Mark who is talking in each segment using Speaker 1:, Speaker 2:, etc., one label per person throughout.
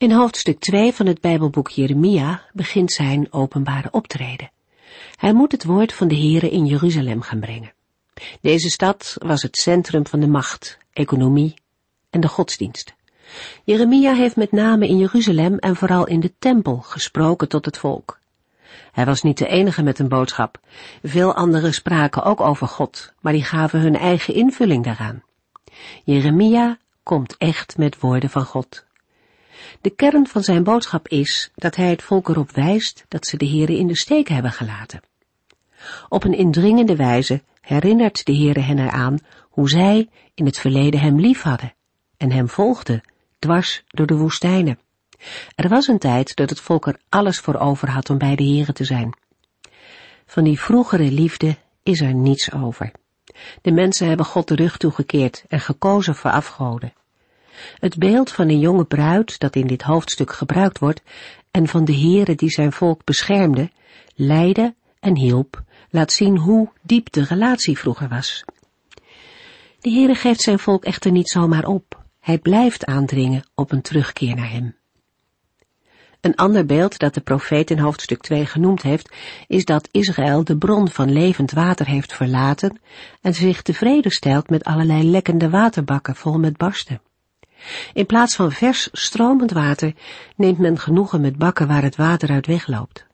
Speaker 1: In hoofdstuk 2 van het Bijbelboek Jeremia begint zijn openbare optreden. Hij moet het woord van de Here in Jeruzalem gaan brengen. Deze stad was het centrum van de macht, economie en de godsdienst. Jeremia heeft met name in Jeruzalem en vooral in de tempel gesproken tot het volk. Hij was niet de enige met een boodschap. Veel anderen spraken ook over God, maar die gaven hun eigen invulling daaraan. Jeremia komt echt met woorden van God. De kern van zijn boodschap is dat hij het volk erop wijst dat ze de Heere in de steek hebben gelaten. Op een indringende wijze herinnert de Heere hen eraan hoe zij in het verleden hem lief hadden en hem volgden, dwars door de woestijnen. Er was een tijd dat het volk er alles voor over had om bij de Heere te zijn. Van die vroegere liefde is er niets over. De mensen hebben God de rug toegekeerd en gekozen voor afgoden. Het beeld van een jonge bruid dat in dit hoofdstuk gebruikt wordt en van de Heere die zijn volk beschermde, leidde en hielp, laat zien hoe diep de relatie vroeger was. De Heere geeft zijn volk echter niet zomaar op. Hij blijft aandringen op een terugkeer naar hem. Een ander beeld dat de profeet in hoofdstuk 2 genoemd heeft, is dat Israël de bron van levend water heeft verlaten en zich tevreden stelt met allerlei lekkende waterbakken vol met barsten. In plaats van vers stromend water neemt men genoegen met bakken waar het water uit wegloopt.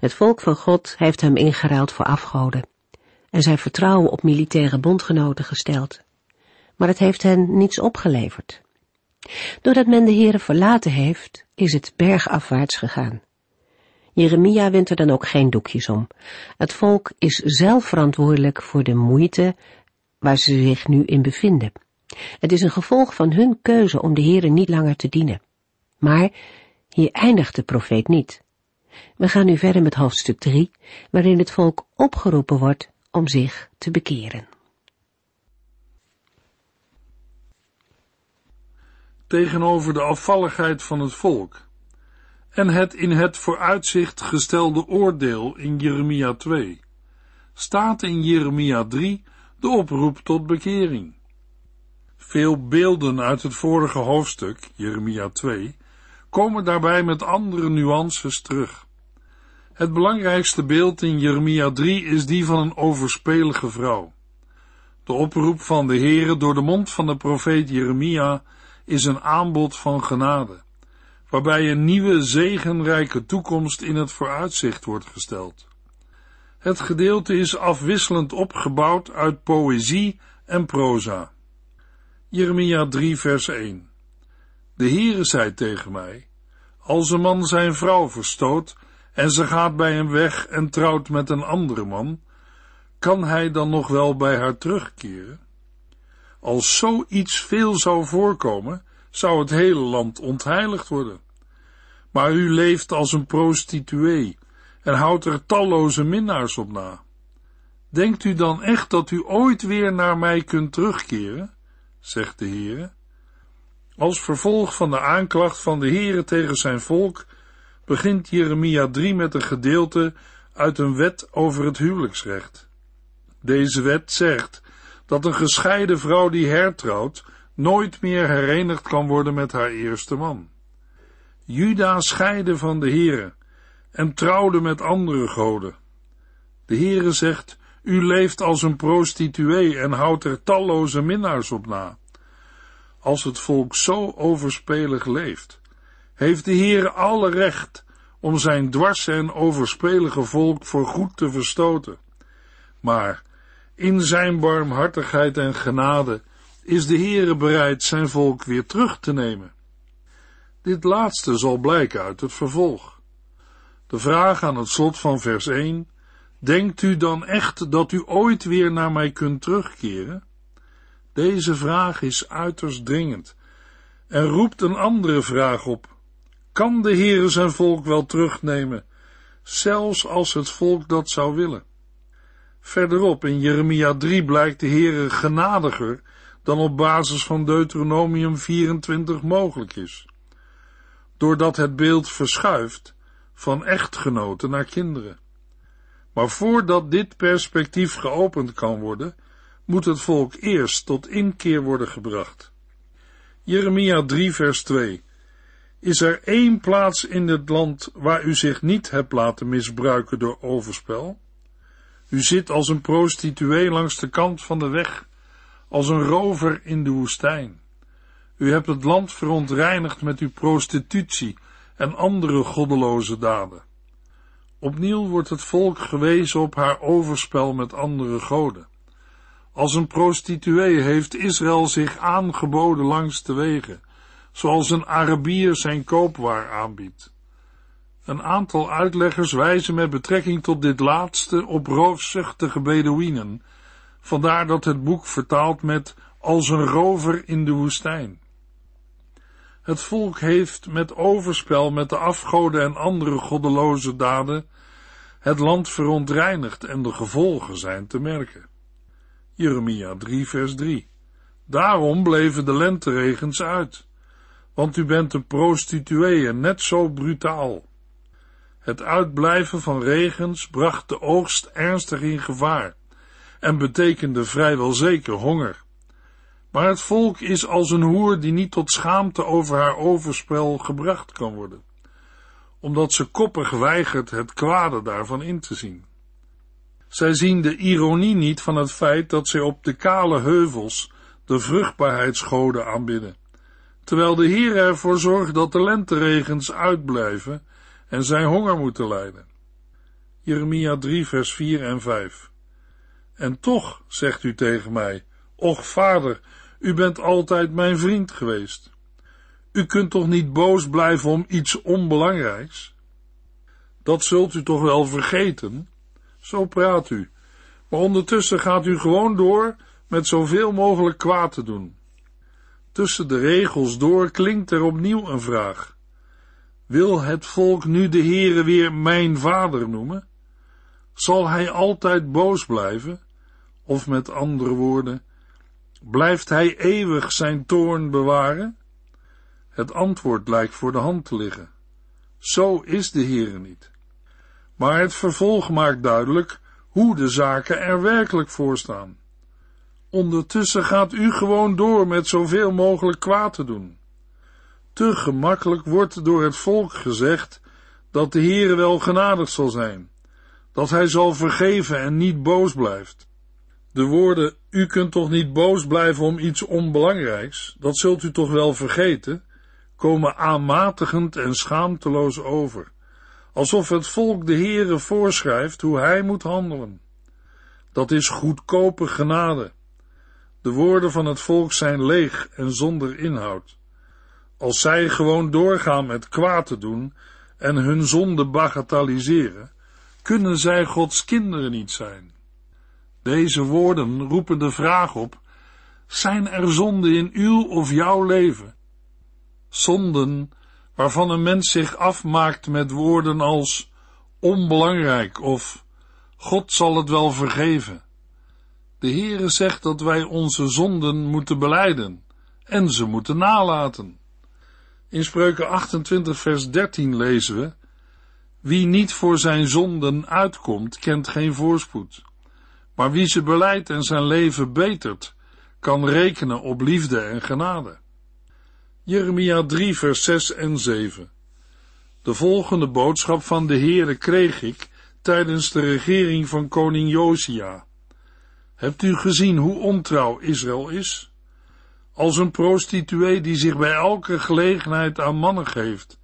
Speaker 1: Het volk van God heeft hem ingeruild voor afgoden en zijn vertrouwen op militaire bondgenoten gesteld. Maar het heeft hen niets opgeleverd. Doordat men de Heere verlaten heeft, is het bergafwaarts gegaan. Jeremia wint er dan ook geen doekjes om. Het volk is zelf verantwoordelijk voor de moeite waar ze zich nu in bevinden. Het is een gevolg van hun keuze om de Heere niet langer te dienen. Maar hier eindigt de profeet niet. We gaan nu verder met hoofdstuk 3, waarin het volk opgeroepen wordt om zich te bekeren.
Speaker 2: Tegenover de afvalligheid van het volk en het in het vooruitzicht gestelde oordeel in Jeremia 2, staat in Jeremia 3 de oproep tot bekering. Veel beelden uit het vorige hoofdstuk, Jeremia 2, komen daarbij met andere nuances terug. Het belangrijkste beeld in Jeremia 3 is die van een overspelige vrouw. De oproep van de Heere door de mond van de profeet Jeremia is een aanbod van genade, waarbij een nieuwe zegenrijke toekomst in het vooruitzicht wordt gesteld. Het gedeelte is afwisselend opgebouwd uit poëzie en proza. Jeremia 3 vers 1 De Heere zei tegen mij, als een man zijn vrouw verstoot en ze gaat bij hem weg en trouwt met een andere man, kan hij dan nog wel bij haar terugkeren? Als zoiets veel zou voorkomen, zou het hele land ontheiligd worden. Maar u leeft als een prostituee en houdt er talloze minnaars op na. Denkt u dan echt dat u ooit weer naar mij kunt terugkeren? Zegt de Heere. Als vervolg van de aanklacht van de Heere tegen zijn volk, begint Jeremia 3 met een gedeelte uit een wet over het huwelijksrecht. Deze wet zegt dat een gescheiden vrouw die hertrouwt nooit meer herenigd kan worden met haar eerste man. Juda scheidde van de Heere en trouwde met andere goden. De Heere zegt, u leeft als een prostituee en houdt er talloze minnaars op na. Als het volk zo overspelig leeft, heeft de Heer alle recht om zijn dwarse en overspelige volk voor goed te verstoten. Maar in zijn barmhartigheid en genade is de Heere bereid zijn volk weer terug te nemen. Dit laatste zal blijken uit het vervolg. De vraag aan het slot van vers 1 Denkt u dan echt dat u ooit weer naar mij kunt terugkeren? Deze vraag is uiterst dringend en roept een andere vraag op. Kan de Heere zijn volk wel terugnemen, zelfs als het volk dat zou willen? Verderop in Jeremia 3 blijkt de Heere genadiger dan op basis van Deuteronomium 24 mogelijk is. Doordat het beeld verschuift van echtgenoten naar kinderen. Maar voordat dit perspectief geopend kan worden, moet het volk eerst tot inkeer worden gebracht. Jeremia 3 vers 2 Is er één plaats in het land waar u zich niet hebt laten misbruiken door overspel? U zit als een prostituee langs de kant van de weg, als een rover in de woestijn. U hebt het land verontreinigd met uw prostitutie en andere goddeloze daden. Opnieuw wordt het volk gewezen op haar overspel met andere goden. Als een prostituee heeft Israël zich aangeboden langs de wegen, zoals een Arabier zijn koopwaar aanbiedt. Een aantal uitleggers wijzen met betrekking tot dit laatste op roofzuchtige Bedouinen, vandaar dat het boek vertaalt met als een rover in de woestijn. Het volk heeft met overspel met de afgoden en andere goddeloze daden het land verontreinigd en de gevolgen zijn te merken. Jeremia 3 vers 3 Daarom bleven de lenteregens uit, want u bent een prostituee net zo brutaal. Het uitblijven van regens bracht de oogst ernstig in gevaar en betekende vrijwel zeker honger. Maar het volk is als een hoer die niet tot schaamte over haar overspel gebracht kan worden, omdat ze koppig weigert het kwade daarvan in te zien. Zij zien de ironie niet van het feit dat zij op de kale heuvels de vruchtbaarheidsgoden aanbidden, terwijl de Heer ervoor zorgt dat de lenteregens uitblijven en zij honger moeten lijden. Jeremia 3 vers 4 en 5 En toch, zegt u tegen mij, och vader, u bent altijd mijn vriend geweest. U kunt toch niet boos blijven om iets onbelangrijks? Dat zult u toch wel vergeten? Zo praat u. Maar ondertussen gaat u gewoon door met zoveel mogelijk kwaad te doen. Tussen de regels door klinkt er opnieuw een vraag. Wil het volk nu de Heere weer mijn vader noemen? Zal hij altijd boos blijven? Of met andere woorden, blijft hij eeuwig zijn toorn bewaren? Het antwoord lijkt voor de hand te liggen. Zo is de Heere niet. Maar het vervolg maakt duidelijk hoe de zaken er werkelijk voor staan. Ondertussen gaat u gewoon door met zoveel mogelijk kwaad te doen. Te gemakkelijk wordt door het volk gezegd dat de Heere wel genadig zal zijn, dat hij zal vergeven en niet boos blijft. De woorden, u kunt toch niet boos blijven om iets onbelangrijks, dat zult u toch wel vergeten, komen aanmatigend en schaamteloos over, alsof het volk de Heere voorschrijft hoe hij moet handelen. Dat is goedkope genade. De woorden van het volk zijn leeg en zonder inhoud. Als zij gewoon doorgaan met kwaad te doen en hun zonde bagatelliseren, kunnen zij Gods kinderen niet zijn. Deze woorden roepen de vraag op, zijn er zonden in uw of jouw leven? Zonden waarvan een mens zich afmaakt met woorden als onbelangrijk of God zal het wel vergeven. De Heere zegt dat wij onze zonden moeten beleiden en ze moeten nalaten. In Spreuken 28 vers 13 lezen we, Wie niet voor zijn zonden uitkomt, kent geen voorspoed. Maar wie ze beleidt en zijn leven betert, kan rekenen op liefde en genade. Jeremia 3 vers 6 en 7 De volgende boodschap van de Heere kreeg ik tijdens de regering van koning Josia. Hebt u gezien hoe ontrouw Israël is? Als een prostituee die zich bij elke gelegenheid aan mannen geeft,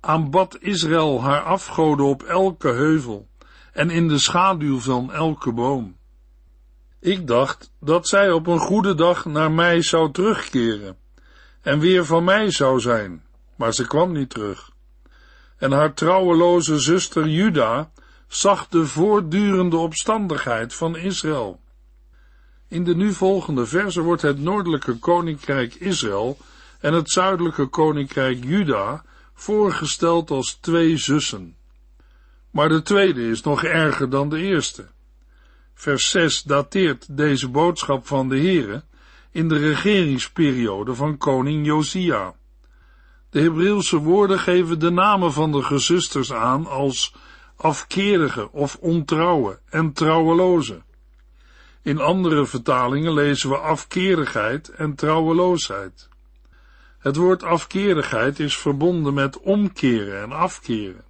Speaker 2: aanbad Israël haar afgoden op elke heuvel en in de schaduw van elke boom. Ik dacht dat zij op een goede dag naar mij zou terugkeren en weer van mij zou zijn, maar ze kwam niet terug. En haar trouweloze zuster Juda zag de voortdurende opstandigheid van Israël. In de nu volgende verse wordt het noordelijke koninkrijk Israël en het zuidelijke koninkrijk Juda voorgesteld als twee zussen. Maar de tweede is nog erger dan de eerste. Vers 6 dateert deze boodschap van de Heere in de regeringsperiode van koning Josia. De Hebreeuwse woorden geven de namen van de gezusters aan als afkerige of ontrouwe en trouweloze. In andere vertalingen lezen we afkerigheid en trouweloosheid. Het woord afkerigheid is verbonden met omkeren en afkeren.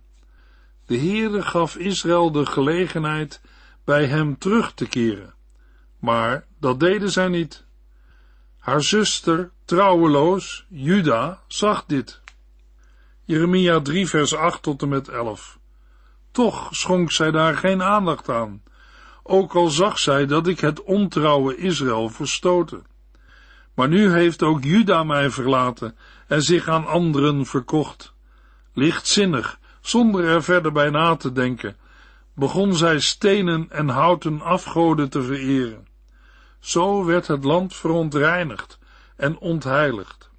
Speaker 2: De Heere gaf Israël de gelegenheid bij hem terug te keren, maar dat deden zij niet. Haar zuster, trouweloos, Juda, zag dit. Jeremia 3 vers 8 tot en met 11. Toch schonk zij daar geen aandacht aan, ook al zag zij dat ik het ontrouwe Israël verstoten. Maar nu heeft ook Juda mij verlaten en zich aan anderen verkocht. Lichtzinnig, zonder er verder bij na te denken, begon zij stenen en houten afgoden te vereren. Zo werd het land verontreinigd en ontheiligd.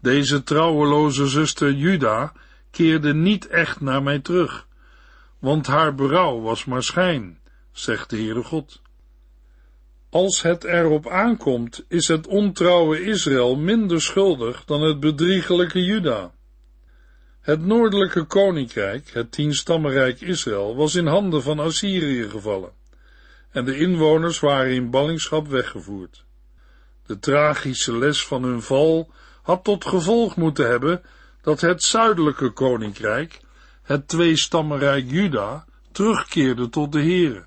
Speaker 2: Deze trouweloze zuster Juda keerde niet echt naar mij terug, want haar berouw was maar schijn, zegt de Heere God. Als het erop aankomt, is het ontrouwe Israël minder schuldig dan het bedriegelijke Juda. Het noordelijke koninkrijk, het tienstammenrijk Israël, was in handen van Assyrië gevallen, en de inwoners waren in ballingschap weggevoerd. De tragische les van hun val had tot gevolg moeten hebben dat het zuidelijke koninkrijk, het tweestammenrijk Juda, terugkeerde tot de Here.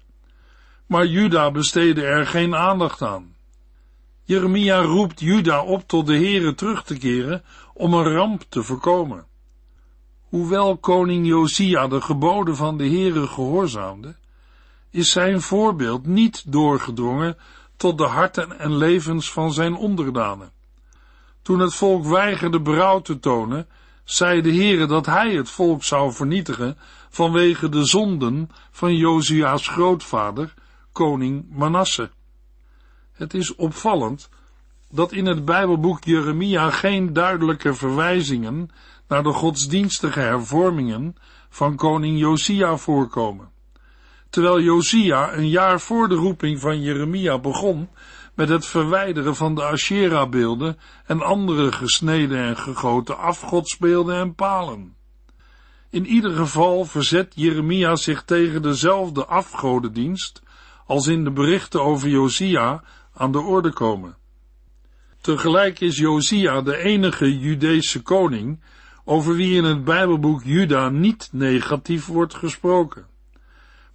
Speaker 2: Maar Juda besteedde er geen aandacht aan. Jeremia roept Juda op tot de Here terug te keren om een ramp te voorkomen. Hoewel koning Josia de geboden van de Heere gehoorzaamde, is zijn voorbeeld niet doorgedrongen tot de harten en levens van zijn onderdanen. Toen het volk weigerde berouw te tonen, zei de Heere dat hij het volk zou vernietigen vanwege de zonden van Josia's grootvader, koning Manasse. Het is opvallend dat in het Bijbelboek Jeremia geen duidelijke verwijzingen naar de godsdienstige hervormingen van koning Josia voorkomen. Terwijl Josia een jaar voor de roeping van Jeremia begon met het verwijderen van de Asherah-beelden en andere gesneden en gegoten afgodsbeelden en palen. In ieder geval verzet Jeremia zich tegen dezelfde afgodendienst als in de berichten over Josia aan de orde komen. Tegelijk is Josia de enige Judese koning over wie in het Bijbelboek Juda niet negatief wordt gesproken.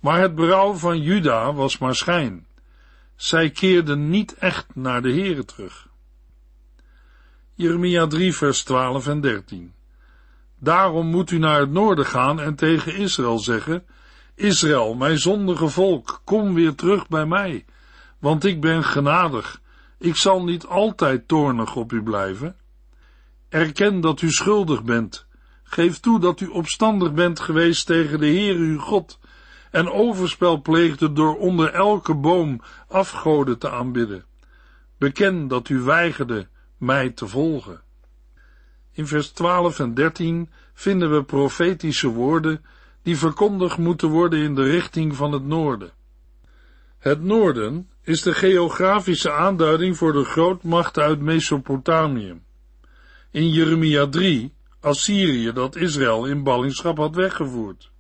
Speaker 2: Maar het berouw van Juda was maar schijn. Zij keerden niet echt naar de Here terug. Jeremia 3 vers 12 en 13 Daarom moet u naar het noorden gaan en tegen Israël zeggen, Israël, mijn zondige volk, kom weer terug bij mij, want ik ben genadig, ik zal niet altijd toornig op u blijven. Erken dat u schuldig bent. Geef toe dat u opstandig bent geweest tegen de Heer uw God en overspel pleegde door onder elke boom afgoden te aanbidden. Beken dat u weigerde mij te volgen. In vers 12 en 13 vinden we profetische woorden die verkondigd moeten worden in de richting van het noorden. Het noorden is de geografische aanduiding voor de grootmacht uit Mesopotamië in Jeremia 3 Assyrië dat Israël in ballingschap had weggevoerd.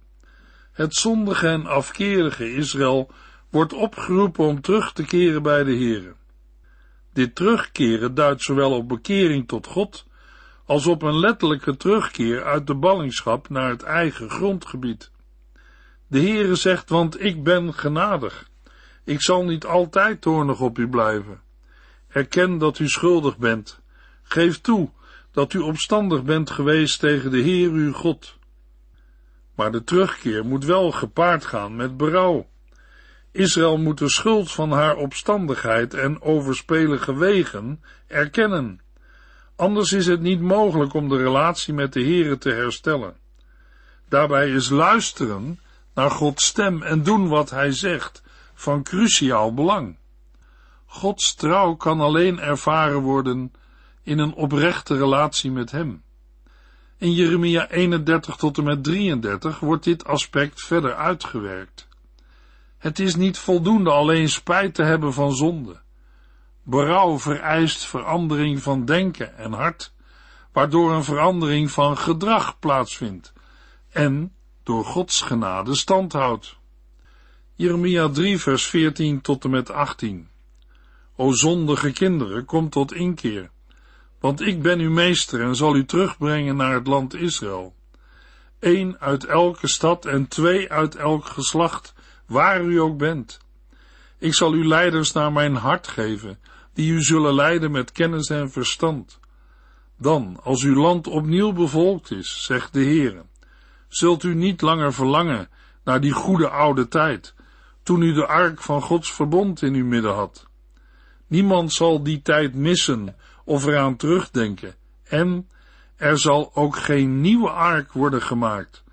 Speaker 2: Het zondige en afkerige Israël wordt opgeroepen om terug te keren bij de Here. Dit terugkeren duidt zowel op bekering tot God als op een letterlijke terugkeer uit de ballingschap naar het eigen grondgebied. De Heere zegt, want ik ben genadig. Ik zal niet altijd toornig op u blijven. Erken dat u schuldig bent. Geef toe dat u opstandig bent geweest tegen de Heer uw God. Maar de terugkeer moet wel gepaard gaan met berouw. Israël moet de schuld van haar opstandigheid en overspelige wegen erkennen. Anders is het niet mogelijk om de relatie met de Heere te herstellen. Daarbij is luisteren naar Gods stem en doen wat Hij zegt van cruciaal belang. Gods trouw kan alleen ervaren worden in een oprechte relatie met Hem. In Jeremia 31 tot en met 33 wordt dit aspect verder uitgewerkt. Het is niet voldoende alleen spijt te hebben van zonde. Berouw vereist verandering van denken en hart, waardoor een verandering van gedrag plaatsvindt en door Gods genade standhoudt. Jeremia 3 vers 14 tot en met 18 O zondige kinderen, kom tot inkeer, want ik ben uw meester en zal u terugbrengen naar het land Israël. Eén uit elke stad en twee uit elk geslacht, waar u ook bent. Ik zal u leiders naar mijn hart geven, die u zullen leiden met kennis en verstand. Dan, als uw land opnieuw bevolkt is, zegt de Heere, zult u niet langer verlangen naar die goede oude tijd, toen u de ark van Gods verbond in uw midden had. Niemand zal die tijd missen of eraan terugdenken, en er zal ook geen nieuwe ark worden gemaakt,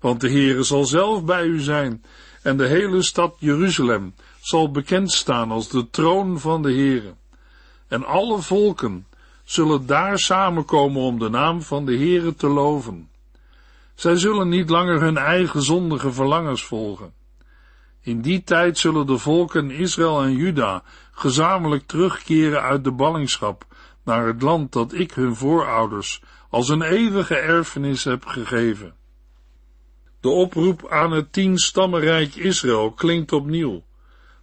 Speaker 2: want de Heere zal zelf bij u zijn, en de hele stad Jeruzalem zal bekend staan als de troon van de Heere. En alle volken zullen daar samenkomen om de naam van de Heere te loven. Zij zullen niet langer hun eigen zondige verlangens volgen. In die tijd zullen de volken Israël en Juda gezamenlijk terugkeren uit de ballingschap naar het land dat ik hun voorouders als een eeuwige erfenis heb gegeven. De oproep aan het tien stammenrijk Israël klinkt opnieuw,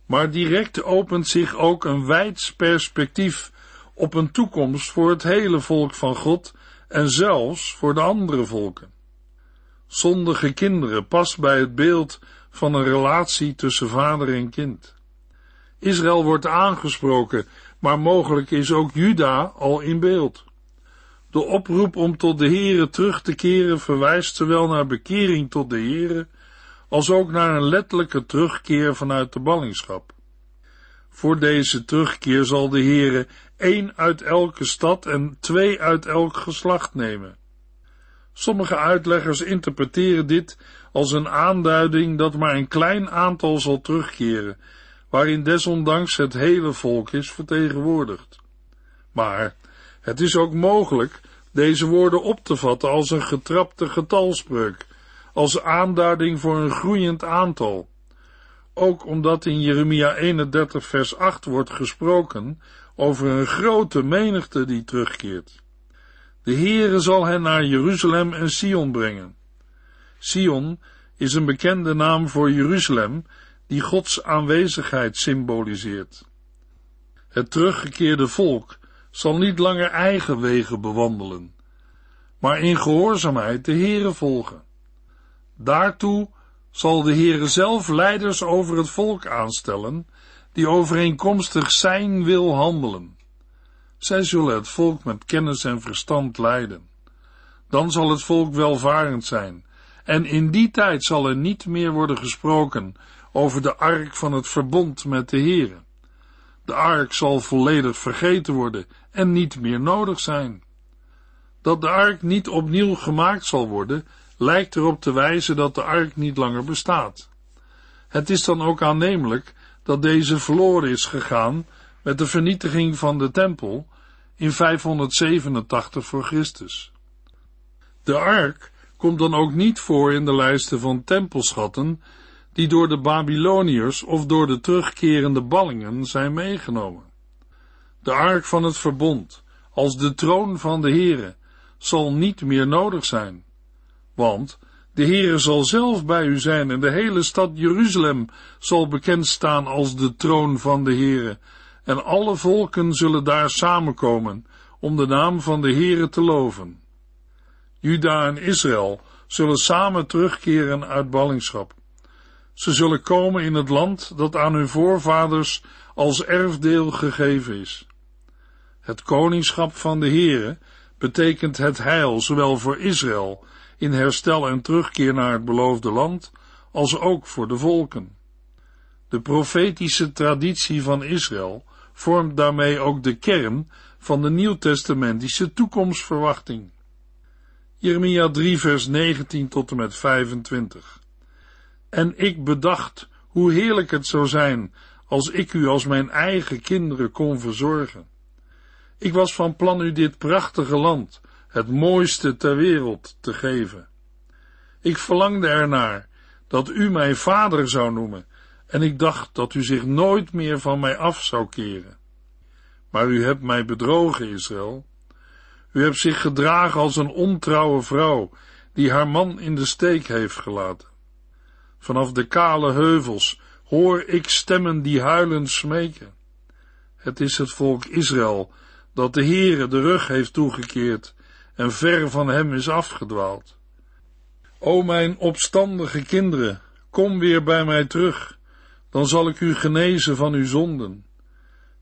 Speaker 2: maar direct opent zich ook een wijds perspectief op een toekomst voor het hele volk van God en zelfs voor de andere volken. Zondige kinderen past bij het beeld van een relatie tussen vader en kind. Israël wordt aangesproken, maar mogelijk is ook Juda al in beeld. De oproep om tot de Here terug te keren verwijst zowel naar bekering tot de Here, als ook naar een letterlijke terugkeer vanuit de ballingschap. Voor deze terugkeer zal de Heere één uit elke stad en twee uit elk geslacht nemen. Sommige uitleggers interpreteren dit als een aanduiding dat maar een klein aantal zal terugkeren, waarin desondanks het hele volk is vertegenwoordigd. Maar het is ook mogelijk deze woorden op te vatten als een getrapte getalspreuk, als aanduiding voor een groeiend aantal. Ook omdat in Jeremia 31 vers 8 wordt gesproken over een grote menigte die terugkeert. De Heere zal hen naar Jeruzalem en Sion brengen. Sion is een bekende naam voor Jeruzalem, die Gods aanwezigheid symboliseert. Het teruggekeerde volk zal niet langer eigen wegen bewandelen, maar in gehoorzaamheid de Heere volgen. Daartoe zal de Heere zelf leiders over het volk aanstellen, die overeenkomstig zijn wil handelen. Zij zullen het volk met kennis en verstand leiden. Dan zal het volk welvarend zijn, en in die tijd zal er niet meer worden gesproken over de ark van het verbond met de Heere. De ark zal volledig vergeten worden en niet meer nodig zijn. Dat de ark niet opnieuw gemaakt zal worden, lijkt erop te wijzen dat de ark niet langer bestaat. Het is dan ook aannemelijk dat deze verloren is gegaan met de vernietiging van de tempel in 587 voor Christus. De ark komt dan ook niet voor in de lijsten van tempelschatten die door de Babyloniërs of door de terugkerende ballingen zijn meegenomen. De ark van het verbond, als de troon van de Heere, zal niet meer nodig zijn, want de Heere zal zelf bij u zijn en de hele stad Jeruzalem zal bekend staan als de troon van de Heere, en alle volken zullen daar samenkomen om de naam van de Heere te loven. Juda en Israël zullen samen terugkeren uit ballingschap. Ze zullen komen in het land dat aan hun voorvaders als erfdeel gegeven is. Het koningschap van de Heere betekent het heil zowel voor Israël in herstel en terugkeer naar het beloofde land, als ook voor de volken. De profetische traditie van Israël vormt daarmee ook de kern van de nieuwtestamentische toekomstverwachting. Jeremia 3 vers 19 tot en met 25. En ik bedacht hoe heerlijk het zou zijn als ik u als mijn eigen kinderen kon verzorgen. Ik was van plan u dit prachtige land, het mooiste ter wereld, te geven. Ik verlangde ernaar dat u mij vader zou noemen, en ik dacht dat u zich nooit meer van mij af zou keren. Maar u hebt mij bedrogen, Israël. U hebt zich gedragen als een ontrouwe vrouw, die haar man in de steek heeft gelaten. Vanaf de kale heuvels hoor ik stemmen die huilend smeken. Het is het volk Israël dat de Heere de rug heeft toegekeerd en ver van hem is afgedwaald. O mijn opstandige kinderen, kom weer bij mij terug, dan zal ik u genezen van uw zonden.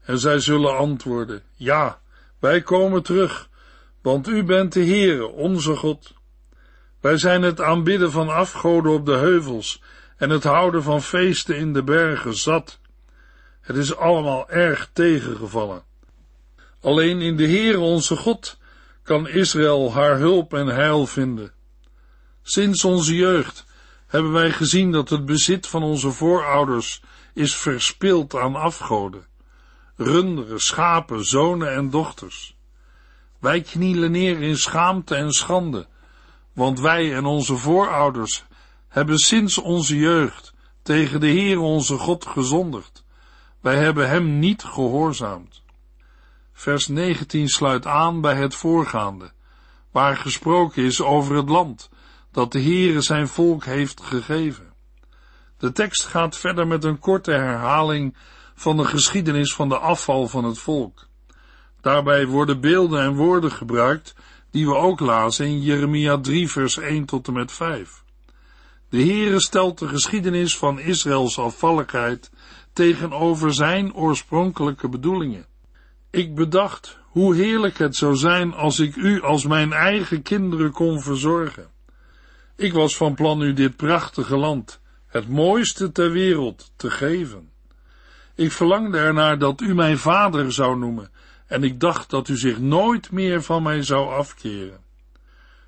Speaker 2: En zij zullen antwoorden, ja, wij komen terug, want u bent de Heere, onze God. Wij zijn het aanbidden van afgoden op de heuvels en het houden van feesten in de bergen zat. Het is allemaal erg tegengevallen. Alleen in de Heere onze God kan Israël haar hulp en heil vinden. Sinds onze jeugd hebben wij gezien dat het bezit van onze voorouders is verspild aan afgoden. Runderen, schapen, zonen en dochters. Wij knielen neer in schaamte en schande, want wij en onze voorouders hebben sinds onze jeugd tegen de Heer onze God gezondigd. Wij hebben hem niet gehoorzaamd. Vers 19 sluit aan bij het voorgaande, waar gesproken is over het land dat de Heere zijn volk heeft gegeven. De tekst gaat verder met een korte herhaling van de geschiedenis van de afval van het volk. Daarbij worden beelden en woorden gebruikt die we ook lazen in Jeremia 3 vers 1 tot en met 5. De Heere stelt de geschiedenis van Israëls afvalligheid tegenover zijn oorspronkelijke bedoelingen. Ik bedacht hoe heerlijk het zou zijn als ik u als mijn eigen kinderen kon verzorgen. Ik was van plan u dit prachtige land, het mooiste ter wereld, te geven. Ik verlangde ernaar dat u mijn vader zou noemen, en ik dacht dat u zich nooit meer van mij zou afkeren.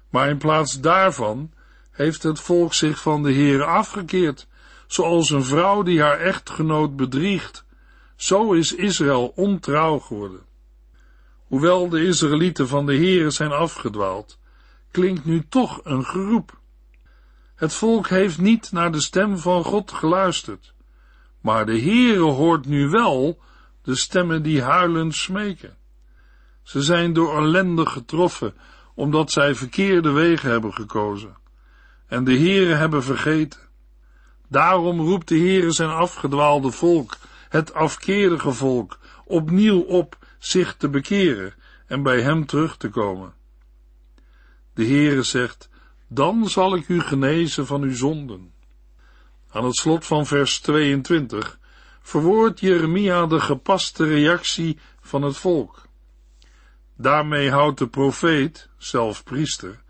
Speaker 2: Maar in plaats daarvan heeft het volk zich van de Heer afgekeerd, zoals een vrouw die haar echtgenoot bedriegt. Zo is Israël ontrouw geworden. Hoewel de Israëlieten van de Heere zijn afgedwaald, klinkt nu toch een geroep. Het volk heeft niet naar de stem van God geluisterd, maar de Heere hoort nu wel de stemmen die huilend smeken. Ze zijn door ellende getroffen, omdat zij verkeerde wegen hebben gekozen, en de Heere hebben vergeten. Daarom roept de Heere zijn afgedwaalde volk, het afkeerige volk, opnieuw op zich te bekeren en bij hem terug te komen. De Heere zegt, dan zal ik u genezen van uw zonden. Aan het slot van vers 22 verwoordt Jeremia de gepaste reactie van het volk. Daarmee houdt de profeet, zelf priester,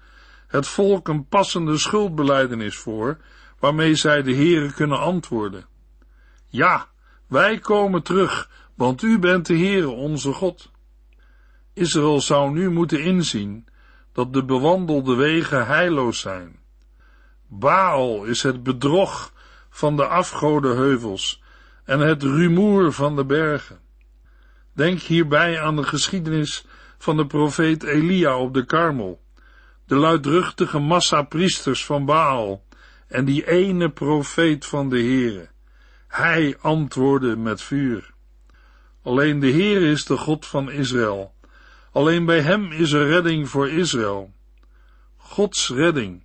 Speaker 2: het volk een passende schuldbeleidenis voor, waarmee zij de Heere kunnen antwoorden. Ja, wij komen terug, want u bent de Heere onze God. Israël zou nu moeten inzien dat de bewandelde wegen heilloos zijn. Baal is het bedrog van de afgodenheuvels en het rumoer van de bergen. Denk hierbij aan de geschiedenis van de profeet Elia op de Karmel, de luidruchtige massa priesters van Baal en die ene profeet van de Heere. Hij antwoordde met vuur. Alleen de Heer is de God van Israël. Alleen bij hem is er redding voor Israël. Gods redding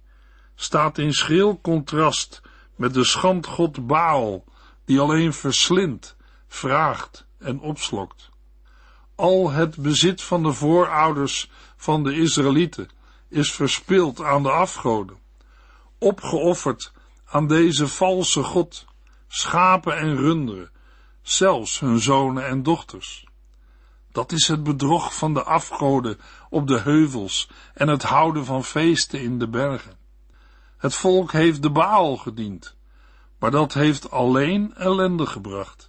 Speaker 2: staat in schril contrast met de schandgod Baal, die alleen verslindt, vraagt en opslokt. Al het bezit van de voorouders van de Israëlieten is verspild aan de afgoden, opgeofferd aan deze valse God, schapen en runderen, zelfs hun zonen en dochters. Dat is het bedrog van de afgoden op de heuvels en het houden van feesten in de bergen. Het volk heeft de Baal gediend, maar dat heeft alleen ellende gebracht.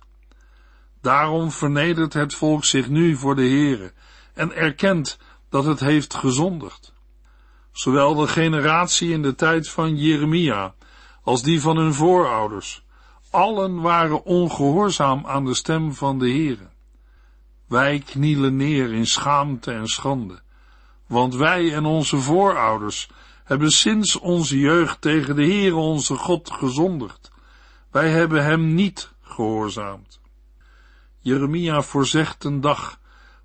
Speaker 2: Daarom vernedert het volk zich nu voor de Heere en erkent dat het heeft gezondigd. Zowel de generatie in de tijd van Jeremia als die van hun voorouders, allen waren ongehoorzaam aan de stem van de Heere. Wij knielen neer in schaamte en schande, want wij en onze voorouders hebben sinds onze jeugd tegen de Heere onze God gezondigd. Wij hebben hem niet gehoorzaamd. Jeremia voorzegt een dag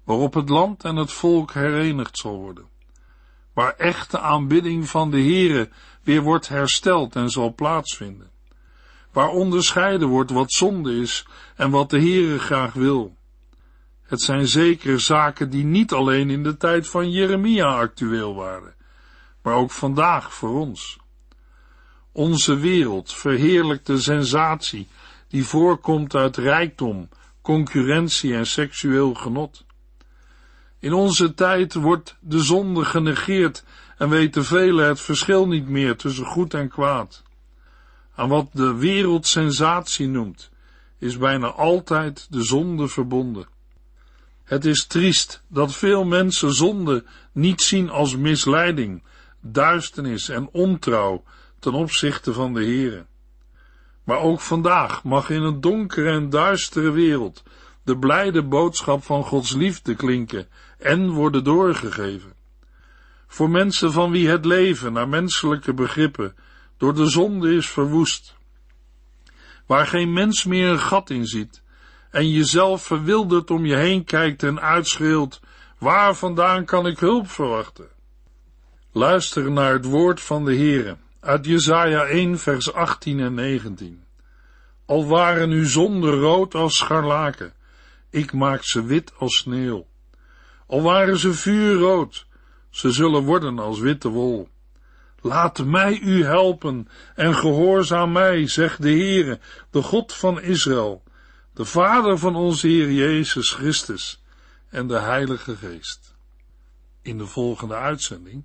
Speaker 2: waarop het land en het volk herenigd zal worden, waar echte aanbidding van de Heere weer wordt hersteld en zal plaatsvinden, waar onderscheiden wordt wat zonde is en wat de Heere graag wil. Het zijn zeker zaken die niet alleen in de tijd van Jeremia actueel waren, maar ook vandaag voor ons. Onze wereld verheerlijkt de sensatie die voorkomt uit rijkdom, concurrentie en seksueel genot. In onze tijd wordt de zonde genegeerd en weten velen het verschil niet meer tussen goed en kwaad. Aan wat de wereld sensatie noemt, is bijna altijd de zonde verbonden. Het is triest dat veel mensen zonde niet zien als misleiding, duisternis en ontrouw ten opzichte van de Heere. Maar ook vandaag mag in een donkere en duistere wereld de blijde boodschap van Gods liefde klinken en worden doorgegeven. Voor mensen van wie het leven naar menselijke begrippen door de zonde is verwoest, waar geen mens meer een gat in ziet en jezelf verwilderd om je heen kijkt en uitschreeuwt, waar vandaan kan ik hulp verwachten? Luister naar het woord van de Heere uit Jesaja 1 vers 18 en 19. Al waren uw zonden rood als scharlaken, ik maak ze wit als sneeuw. Al waren ze vuurrood, ze zullen worden als witte wol. Laat mij u helpen en gehoorzaam mij, zegt de Heere, de God van Israël, de Vader van onze Heer Jezus Christus en de Heilige Geest. In de volgende uitzending